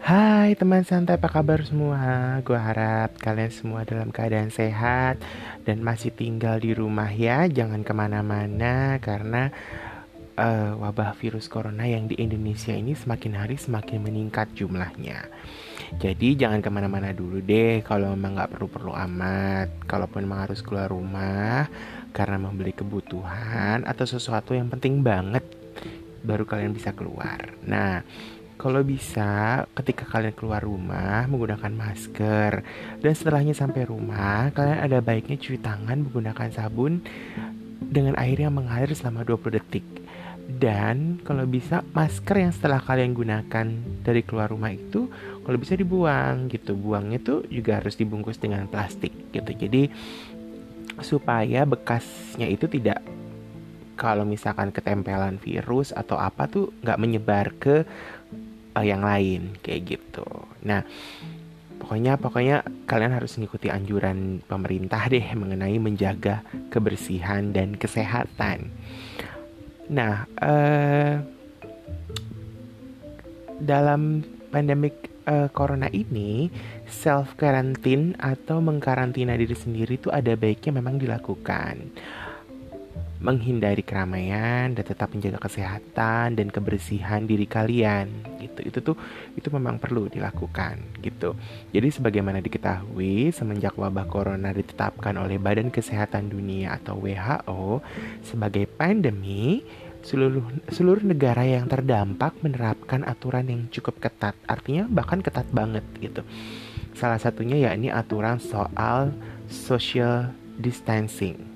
Hai teman santai apa kabar semua? Gue harap kalian semua dalam keadaan sehat Dan masih tinggal di rumah ya. Jangan ke mana-mana Karena uh, wabah virus corona yang di Indonesia ini Semakin hari semakin meningkat jumlahnya. Jadi jangan ke mana-mana dulu deh Kalau memang gak perlu-perlu amat. Kalaupun memang harus keluar rumah Karena membeli kebutuhan Atau sesuatu yang penting banget Baru kalian bisa keluar. Nah kalau bisa, ketika kalian keluar rumah menggunakan masker dan setelahnya sampai rumah, kalian ada baiknya cuci tangan menggunakan sabun dengan air yang mengalir selama 20 detik. Dan kalau bisa masker yang setelah kalian gunakan dari keluar rumah itu kalau bisa dibuang gitu. Buangnya tuh juga harus dibungkus dengan plastik gitu. Jadi supaya bekasnya itu tidak kalau misalkan ketempelan virus atau apa tuh nggak menyebar ke uh, yang lain kayak gitu. Nah, pokoknya pokoknya kalian harus mengikuti anjuran pemerintah deh mengenai menjaga kebersihan dan kesehatan. Nah, uh, dalam pandemik uh, corona ini self quarantine atau mengkarantina diri sendiri itu ada baiknya memang dilakukan menghindari keramaian dan tetap menjaga kesehatan dan kebersihan diri kalian gitu. Itu tuh itu memang perlu dilakukan gitu. Jadi sebagaimana diketahui semenjak wabah corona ditetapkan oleh Badan Kesehatan Dunia atau WHO sebagai pandemi seluruh seluruh negara yang terdampak menerapkan aturan yang cukup ketat artinya bahkan ketat banget gitu. Salah satunya yakni aturan soal social distancing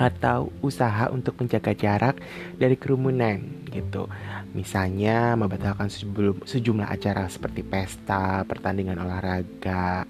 atau usaha untuk menjaga jarak dari kerumunan gitu. Misalnya membatalkan sejumlah acara seperti pesta, pertandingan olahraga,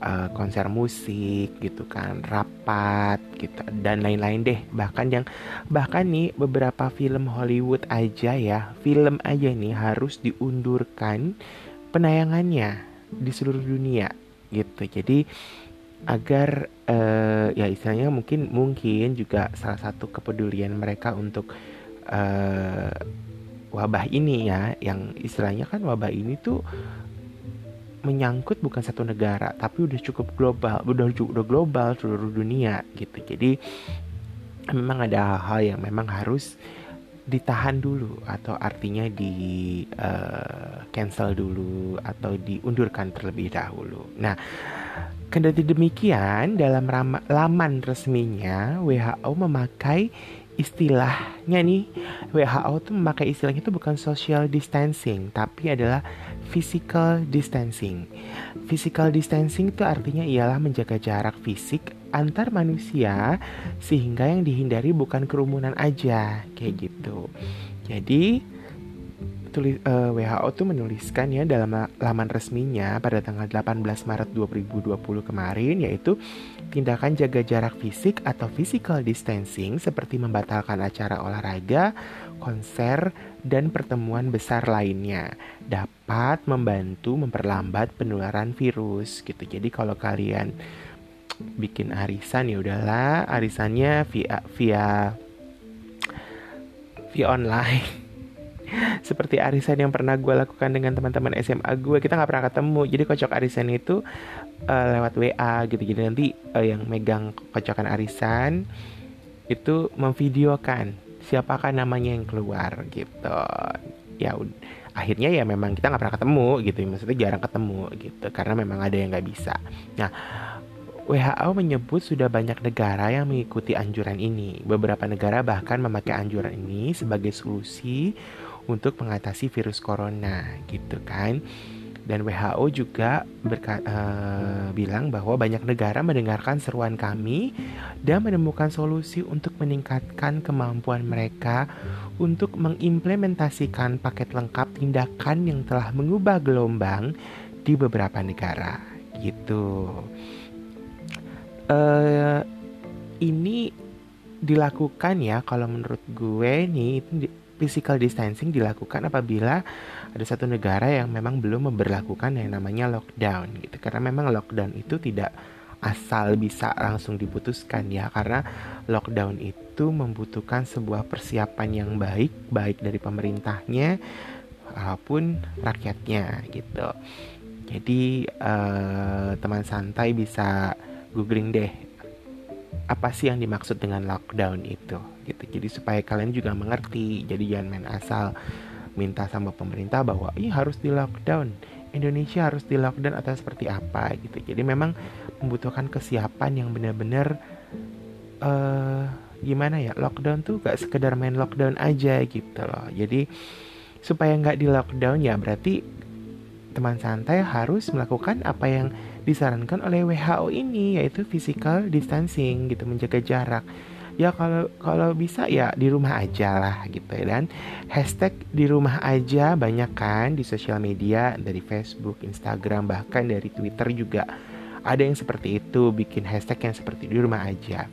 uh, konser musik gitu kan, rapat gitu dan lain-lain deh. Bahkan yang bahkan nih beberapa film Hollywood aja ya, film aja nih harus diundurkan penayangannya di seluruh dunia gitu. Jadi agar uh, ya istilahnya mungkin mungkin juga salah satu kepedulian mereka untuk uh, wabah ini ya yang istilahnya kan wabah ini tuh menyangkut bukan satu negara tapi udah cukup global udah udah global seluruh dunia gitu jadi memang ada hal-hal yang memang harus ditahan dulu atau artinya di uh, cancel dulu atau diundurkan terlebih dahulu. Nah, Kendati demikian, dalam laman resminya WHO memakai istilahnya nih WHO tuh memakai istilahnya itu bukan social distancing tapi adalah physical distancing. Physical distancing itu artinya ialah menjaga jarak fisik antar manusia sehingga yang dihindari bukan kerumunan aja kayak gitu. Jadi tulis, uh, eh, WHO tuh menuliskan ya dalam laman resminya pada tanggal 18 Maret 2020 kemarin yaitu tindakan jaga jarak fisik atau physical distancing seperti membatalkan acara olahraga, konser, dan pertemuan besar lainnya dapat membantu memperlambat penularan virus gitu. Jadi kalau kalian bikin arisan ya udahlah arisannya via via via online seperti arisan yang pernah gue lakukan dengan teman-teman SMA gue kita nggak pernah ketemu. Jadi kocok arisan itu uh, lewat WA gitu jadi nanti uh, yang megang kocokan arisan itu memvideokan siapakah namanya yang keluar gitu. Ya akhirnya ya memang kita nggak pernah ketemu gitu. Maksudnya jarang ketemu gitu karena memang ada yang nggak bisa. Nah WHO menyebut sudah banyak negara yang mengikuti anjuran ini. Beberapa negara bahkan memakai anjuran ini sebagai solusi untuk mengatasi virus corona gitu kan dan WHO juga berka- uh, bilang bahwa banyak negara mendengarkan seruan kami dan menemukan solusi untuk meningkatkan kemampuan mereka untuk mengimplementasikan paket lengkap tindakan yang telah mengubah gelombang di beberapa negara gitu. Uh, ini dilakukan ya kalau menurut gue nih physical distancing dilakukan apabila ada satu negara yang memang belum memperlakukan yang namanya lockdown gitu. Karena memang lockdown itu tidak asal bisa langsung diputuskan ya. Karena lockdown itu membutuhkan sebuah persiapan yang baik baik dari pemerintahnya apa pun rakyatnya gitu. Jadi uh, teman santai bisa googling deh apa sih yang dimaksud dengan lockdown itu gitu. Jadi supaya kalian juga mengerti. Jadi jangan main asal minta sama pemerintah bahwa ini harus di lockdown. Indonesia harus di lockdown atau seperti apa gitu. Jadi memang membutuhkan kesiapan yang benar-benar uh, gimana ya lockdown tuh gak sekedar main lockdown aja gitu loh. Jadi supaya nggak di lockdown ya berarti teman santai harus melakukan apa yang disarankan oleh WHO ini yaitu physical distancing gitu menjaga jarak ya kalau kalau bisa ya di rumah aja lah gitu ya. Dan hashtag di rumah aja banyak kan di sosial media dari Facebook, Instagram bahkan dari Twitter juga ada yang seperti itu bikin hashtag yang seperti di rumah aja.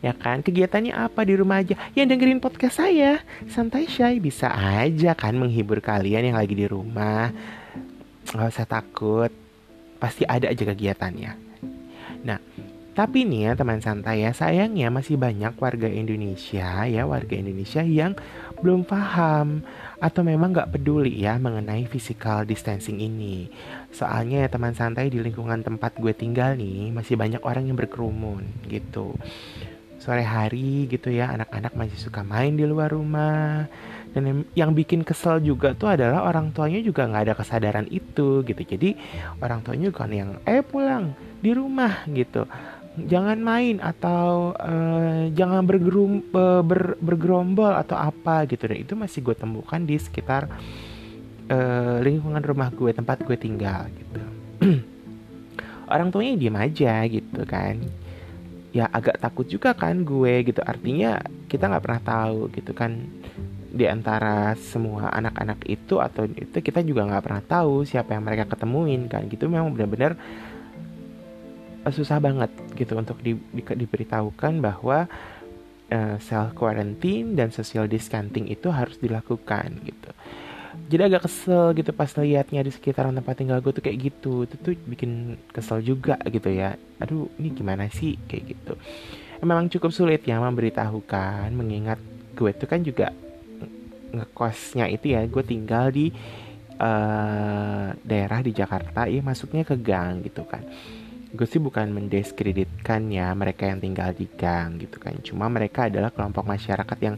Ya kan? Kegiatannya apa di rumah aja? Yang dengerin podcast saya. Santai shy bisa aja kan menghibur kalian yang lagi di rumah. Nggak usah takut. Pasti ada aja kegiatannya. Nah tapi nih ya teman santai ya, sayangnya masih banyak warga Indonesia ya, warga Indonesia yang belum paham atau memang nggak peduli ya mengenai physical distancing ini. Soalnya ya teman santai di lingkungan tempat gue tinggal nih masih banyak orang yang berkerumun gitu. Sore hari gitu ya, anak-anak masih suka main di luar rumah. Dan yang bikin kesel juga tuh adalah orang tuanya juga nggak ada kesadaran itu gitu. Jadi orang tuanya kan yang eh pulang di rumah gitu jangan main atau uh, jangan bergerum uh, ber, bergerombol atau apa gitu. Dan itu masih gue temukan di sekitar uh, lingkungan rumah gue tempat gue tinggal gitu. Orang tuanya diem aja gitu kan. Ya agak takut juga kan gue gitu. Artinya kita nggak pernah tahu gitu kan. Di antara semua anak-anak itu atau itu kita juga nggak pernah tahu siapa yang mereka ketemuin kan. Gitu memang benar-benar susah banget gitu untuk di, di, diberitahukan bahwa uh, self quarantine dan social distancing itu harus dilakukan gitu. Jadi agak kesel gitu pas liatnya di sekitaran tempat tinggal gue tuh kayak gitu. Itu tuh bikin kesel juga gitu ya. Aduh, ini gimana sih kayak gitu. Memang cukup sulit ya memberitahukan mengingat gue tuh kan juga ngekosnya itu ya gue tinggal di uh, daerah di Jakarta ya masuknya ke gang gitu kan gue sih bukan mendiskreditkan ya mereka yang tinggal di gang gitu kan. Cuma mereka adalah kelompok masyarakat yang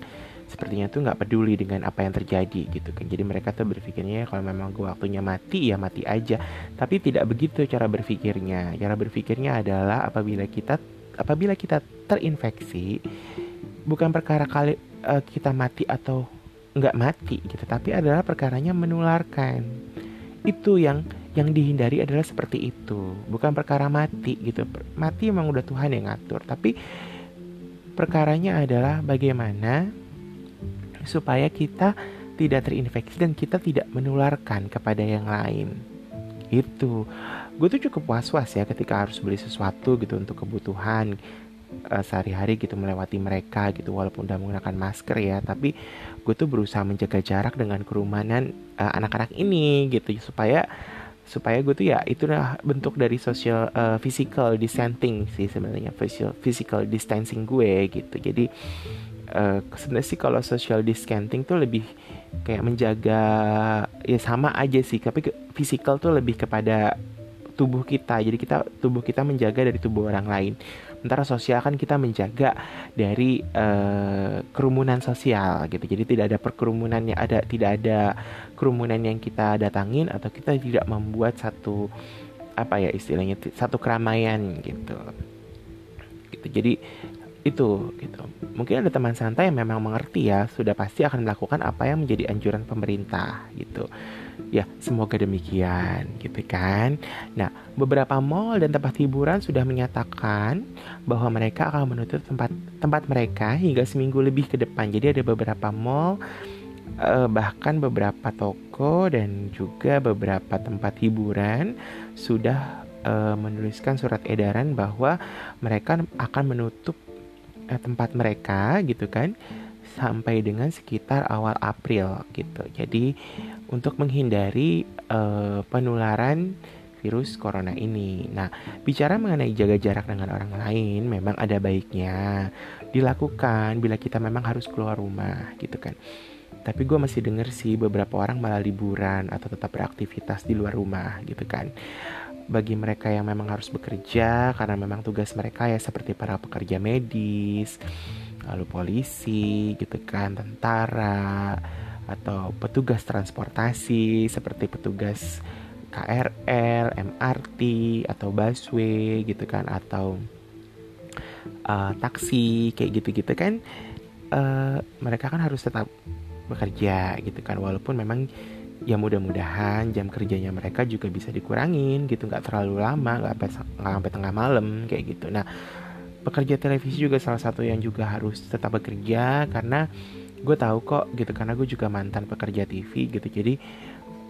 sepertinya tuh nggak peduli dengan apa yang terjadi gitu kan. Jadi mereka tuh berpikirnya kalau memang gue waktunya mati ya mati aja. Tapi tidak begitu cara berpikirnya. Cara berpikirnya adalah apabila kita apabila kita terinfeksi bukan perkara kali uh, kita mati atau nggak mati gitu tapi adalah perkaranya menularkan itu yang yang dihindari adalah seperti itu. Bukan perkara mati gitu. Mati emang udah Tuhan yang ngatur. Tapi perkaranya adalah bagaimana supaya kita tidak terinfeksi dan kita tidak menularkan kepada yang lain. Itu gue tuh cukup was was ya ketika harus beli sesuatu gitu untuk kebutuhan uh, sehari-hari gitu melewati mereka gitu walaupun udah menggunakan masker ya. Tapi gue tuh berusaha menjaga jarak dengan kerumunan uh, anak-anak ini gitu supaya supaya gue tuh ya itu bentuk dari social uh, physical distancing sih sebenarnya physical physical distancing gue gitu. Jadi uh, sebenarnya sih kalau social distancing tuh lebih kayak menjaga ya sama aja sih tapi physical tuh lebih kepada tubuh kita. Jadi kita tubuh kita menjaga dari tubuh orang lain sementara sosial kan kita menjaga dari uh, kerumunan sosial gitu. Jadi tidak ada perkerumunan yang ada tidak ada kerumunan yang kita datangin atau kita tidak membuat satu apa ya istilahnya satu keramaian gitu. Gitu. Jadi itu gitu mungkin ada teman santai yang memang mengerti ya sudah pasti akan melakukan apa yang menjadi anjuran pemerintah gitu Ya, semoga demikian, gitu kan. Nah, beberapa mall dan tempat hiburan sudah menyatakan bahwa mereka akan menutup tempat tempat mereka hingga seminggu lebih ke depan. Jadi ada beberapa mall eh, bahkan beberapa toko dan juga beberapa tempat hiburan sudah eh, menuliskan surat edaran bahwa mereka akan menutup tempat mereka gitu kan sampai dengan sekitar awal April gitu. Jadi untuk menghindari uh, penularan virus corona ini. Nah, bicara mengenai jaga jarak dengan orang lain memang ada baiknya dilakukan bila kita memang harus keluar rumah gitu kan. tapi gue masih denger sih beberapa orang malah liburan atau tetap beraktivitas di luar rumah gitu kan bagi mereka yang memang harus bekerja karena memang tugas mereka ya seperti para pekerja medis lalu polisi gitu kan tentara atau petugas transportasi seperti petugas KRL, MRT atau busway gitu kan atau uh, taksi kayak gitu-gitu kan uh, mereka kan harus tetap bekerja gitu kan. Walaupun memang ya mudah-mudahan jam kerjanya mereka juga bisa dikurangin gitu nggak terlalu lama nggak sampai nggak sampai tengah malam kayak gitu. Nah pekerja televisi juga salah satu yang juga harus tetap bekerja karena gue tahu kok gitu karena gue juga mantan pekerja TV gitu. Jadi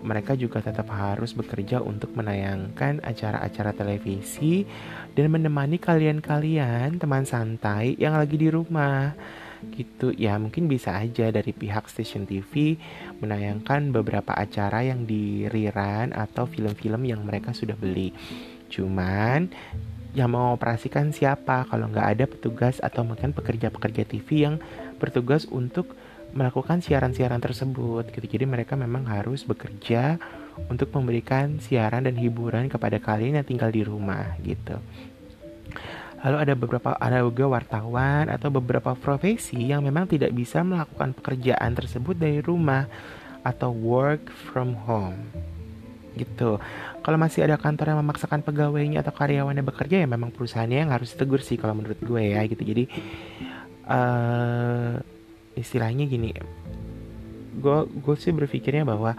mereka juga tetap harus bekerja untuk menayangkan acara-acara televisi dan menemani kalian-kalian teman santai yang lagi di rumah gitu ya mungkin bisa aja dari pihak stasiun TV menayangkan beberapa acara yang di rerun atau film-film yang mereka sudah beli cuman yang mau operasikan siapa kalau nggak ada petugas atau mungkin pekerja-pekerja TV yang bertugas untuk melakukan siaran-siaran tersebut gitu. Jadi mereka memang harus bekerja untuk memberikan siaran dan hiburan kepada kalian yang tinggal di rumah gitu. Lalu ada beberapa ada juga wartawan atau beberapa profesi yang memang tidak bisa melakukan pekerjaan tersebut dari rumah atau work from home. Gitu. Kalau masih ada kantor yang memaksakan pegawainya atau karyawannya bekerja ya memang perusahaannya yang harus tegur sih kalau menurut gue ya gitu. Jadi uh, istilahnya gini gue gue sih berpikirnya bahwa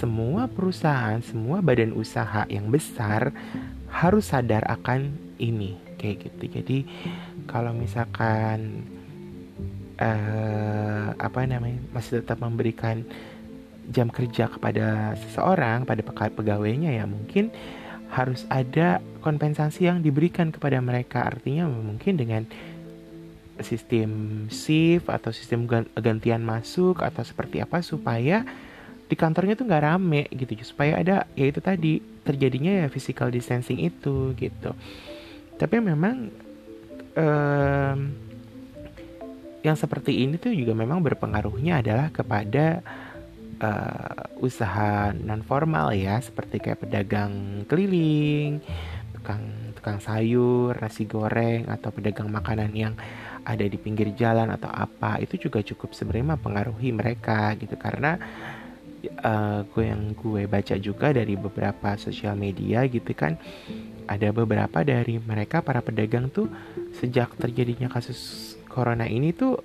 semua perusahaan semua badan usaha yang besar harus sadar akan ini kayak gitu. Jadi kalau misalkan uh, apa namanya masih tetap memberikan jam kerja kepada seseorang pada pegawainya ya mungkin harus ada kompensasi yang diberikan kepada mereka. Artinya mungkin dengan sistem shift atau sistem gantian masuk atau seperti apa supaya di kantornya tuh nggak rame gitu supaya ada ya itu tadi terjadinya ya physical distancing itu gitu tapi memang um, yang seperti ini tuh juga memang berpengaruhnya adalah kepada uh, usaha non formal ya seperti kayak pedagang keliling tukang tukang sayur nasi goreng atau pedagang makanan yang ada di pinggir jalan atau apa. Itu juga cukup sebenarnya mempengaruhi mereka gitu. Karena uh, gue yang gue baca juga dari beberapa sosial media gitu kan ada beberapa dari mereka para pedagang tuh sejak terjadinya kasus corona ini tuh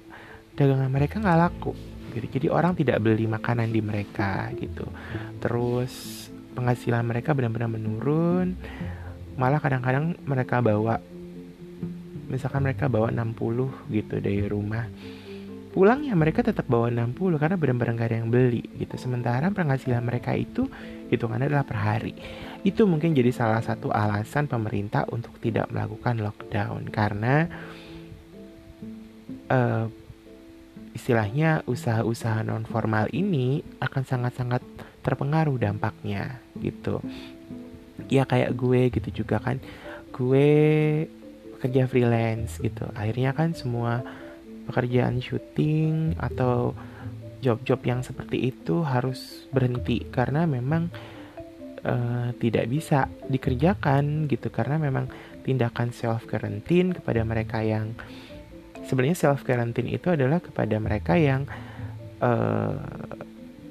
dagangan mereka nggak laku gitu. Jadi orang tidak beli makanan di mereka gitu. Terus penghasilan mereka benar-benar menurun. Malah kadang-kadang mereka bawa misalkan mereka bawa 60 gitu dari rumah pulang ya mereka tetap bawa 60 karena benar-benar gak ada yang beli gitu. Sementara penghasilan mereka itu hitungannya adalah per hari. Itu mungkin jadi salah satu alasan pemerintah untuk tidak melakukan lockdown karena uh, istilahnya usaha-usaha non formal ini akan sangat-sangat terpengaruh dampaknya gitu. Ya kayak gue gitu juga kan. Gue kerja freelance gitu. Akhirnya kan semua pekerjaan syuting atau job-job yang seperti itu harus berhenti karena memang uh, tidak bisa dikerjakan gitu. Karena memang tindakan self quarantine kepada mereka yang sebenarnya self quarantine itu adalah kepada mereka yang uh,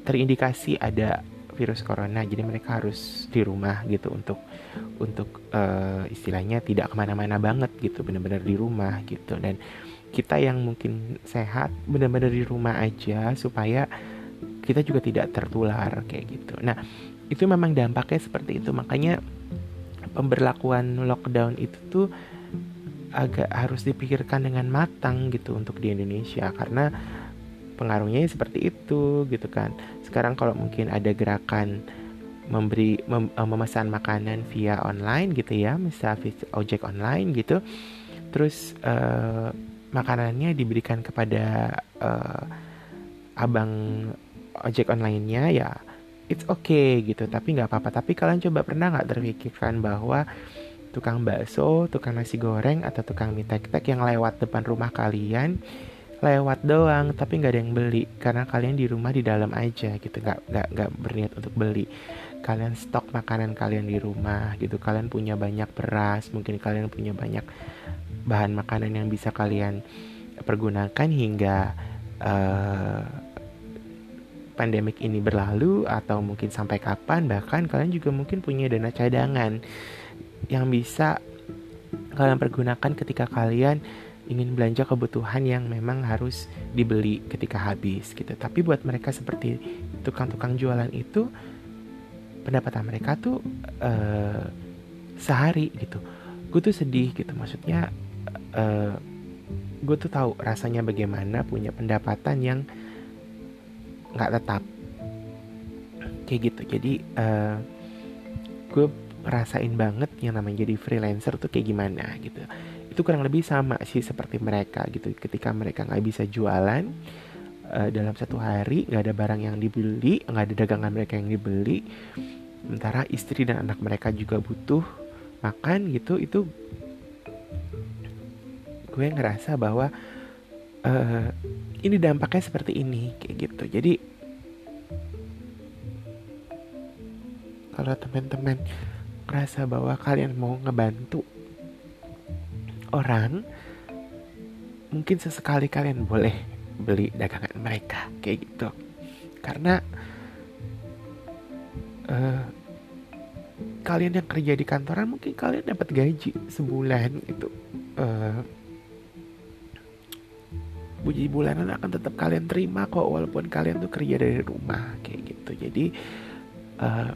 terindikasi ada virus corona. Jadi mereka harus di rumah gitu untuk untuk uh, istilahnya tidak ke mana-mana banget gitu. Benar-benar di rumah gitu. Dan kita yang mungkin sehat benar-benar di rumah aja supaya kita juga tidak tertular kayak gitu. Nah itu memang dampaknya seperti itu. Makanya pemberlakuan lockdown itu tuh agak harus dipikirkan dengan matang gitu untuk di Indonesia karena pengaruhnya seperti itu gitu kan. Sekarang kalau mungkin ada gerakan memberi mem, uh, memesan makanan via online gitu ya misal ojek online gitu terus uh, makanannya diberikan kepada uh, abang ojek online-nya ya it's okay gitu. Tapi nggak apa-apa. Tapi kalian coba pernah nggak terpikirkan bahwa tukang bakso tukang nasi goreng atau tukang mie tek tek yang lewat depan rumah kalian lewat doang tapi nggak ada yang beli? Karena kalian di rumah di dalam aja gitu. Nggak nggak nggak berniat untuk beli. Kalian stok makanan kalian di rumah gitu. Kalian punya banyak beras mungkin kalian punya banyak bahan makanan yang bisa kalian pergunakan hingga uh, pandemik ini berlalu atau mungkin sampai kapan bahkan kalian juga mungkin punya dana cadangan yang bisa kalian pergunakan ketika kalian ingin belanja kebutuhan yang memang harus dibeli ketika habis gitu. Tapi buat mereka seperti tukang-tukang jualan itu pendapatan mereka tuh uh, sehari gitu. Gue tuh sedih gitu. Maksudnya uh, gue tuh tahu rasanya bagaimana punya pendapatan yang nggak tetap. Kayak gitu. Jadi uh, gue rasain banget yang namanya jadi freelancer tuh kayak gimana gitu. Itu kurang lebih sama sih seperti mereka gitu. Ketika mereka nggak bisa jualan uh, dalam satu hari nggak ada barang yang dibeli nggak ada dagangan mereka yang dibeli sementara istri dan anak mereka juga butuh makan gitu. Itu gue ngerasa bahwa uh, ini dampaknya seperti ini kayak gitu. Jadi kalau teman-teman ngerasa bahwa kalian mau ngebantu orang mungkin sesekali kalian boleh beli dagangan mereka kayak gitu. Karena uh, kalian yang kerja di kantoran mungkin kalian dapat gaji sebulan gitu uh, buji bulanan akan tetap kalian terima kok walaupun kalian tuh kerja dari rumah kayak gitu. Jadi uh,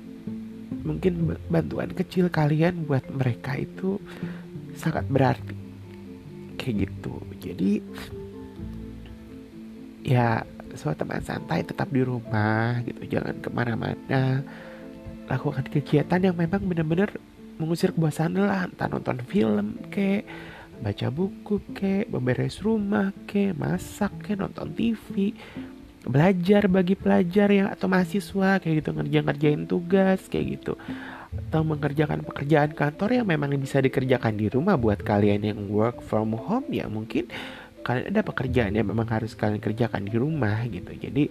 mungkin bantuan kecil kalian buat mereka itu sangat berarti kayak gitu. Jadi ya suatu teman santai tetap di rumah gitu. Jangan ke mana-mana. Lakukan kegiatan yang memang benar-benar mengusir kebosanan lah entah nonton film ke baca buku ke beberes rumah ke masak ke nonton TV belajar bagi pelajar yang atau mahasiswa kayak gitu ngerjain ngerjain tugas kayak gitu. Atau mengerjakan pekerjaan kantor yang memang bisa dikerjakan di rumah buat kalian yang work from home ya mungkin kalian ada pekerjaan yang memang harus kalian kerjakan di rumah gitu. Jadi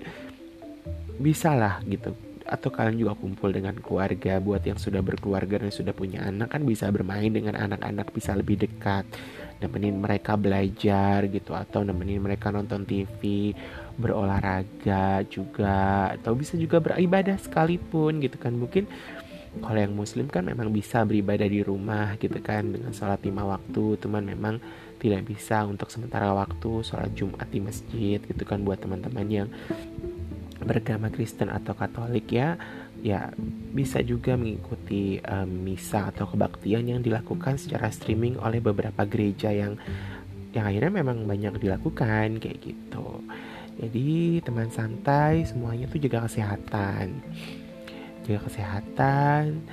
bisa lah gitu atau kalian juga kumpul dengan keluarga buat yang sudah berkeluarga dan sudah punya anak. Kan bisa bermain dengan anak-anak bisa lebih dekat. Nemenin mereka belajar gitu. Atau nemenin mereka nonton TV berolahraga juga. Atau bisa juga beribadah sekalipun gitu kan. Mungkin kalau yang muslim kan memang bisa beribadah di rumah gitu kan. Dengan sholat lima waktu. Cuman memang tidak bisa untuk sementara waktu sholat jumat di masjid gitu kan. Buat teman-teman yang beragama Kristen atau Katolik ya ya bisa juga mengikuti um, misa atau kebaktian yang dilakukan secara streaming oleh beberapa gereja yang yang akhirnya memang banyak dilakukan kayak gitu. Jadi teman santai semuanya tuh jaga kesehatan. Jaga kesehatan,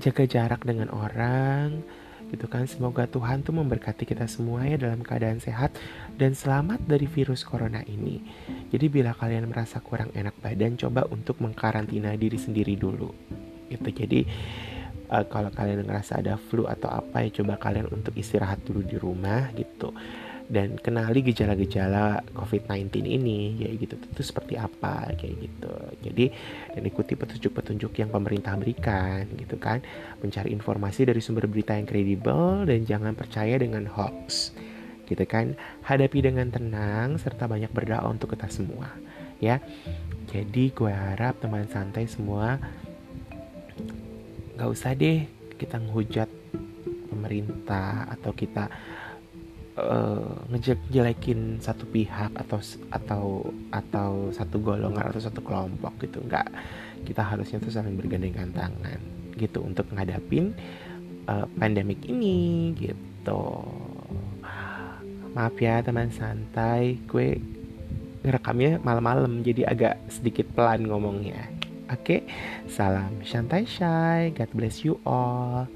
jaga jarak dengan orang, gitu kan. Semoga Tuhan tuh memberkati kita semua ya dalam keadaan sehat dan selamat dari virus corona ini. Jadi bila kalian merasa kurang enak badan, coba untuk mengkarantina diri sendiri dulu. Gitu. Jadi uh, kalau kalian ngerasa ada flu atau apa ya coba kalian untuk istirahat dulu di rumah gitu dan kenali gejala-gejala COVID-19 ini ya gitu itu seperti apa kayak gitu jadi dan ikuti petunjuk-petunjuk yang pemerintah berikan gitu kan mencari informasi dari sumber berita yang kredibel dan jangan percaya dengan hoax gitu kan. Hadapi dengan tenang serta banyak berdoa untuk kita semua ya. Jadi gue harap teman santai semua nggak usah deh kita ngehujat pemerintah atau kita uh, ngejelekin satu pihak atau atau atau satu golongan atau satu kelompok gitu. Nggak. Kita harusnya tuh saling bergandengan tangan gitu untuk ngadapin uh, pandemik ini gitu maaf ya teman santai. Gue ngerekamnya malam-malam jadi agak sedikit pelan ngomongnya. Oke okay? salam santai shy God bless you all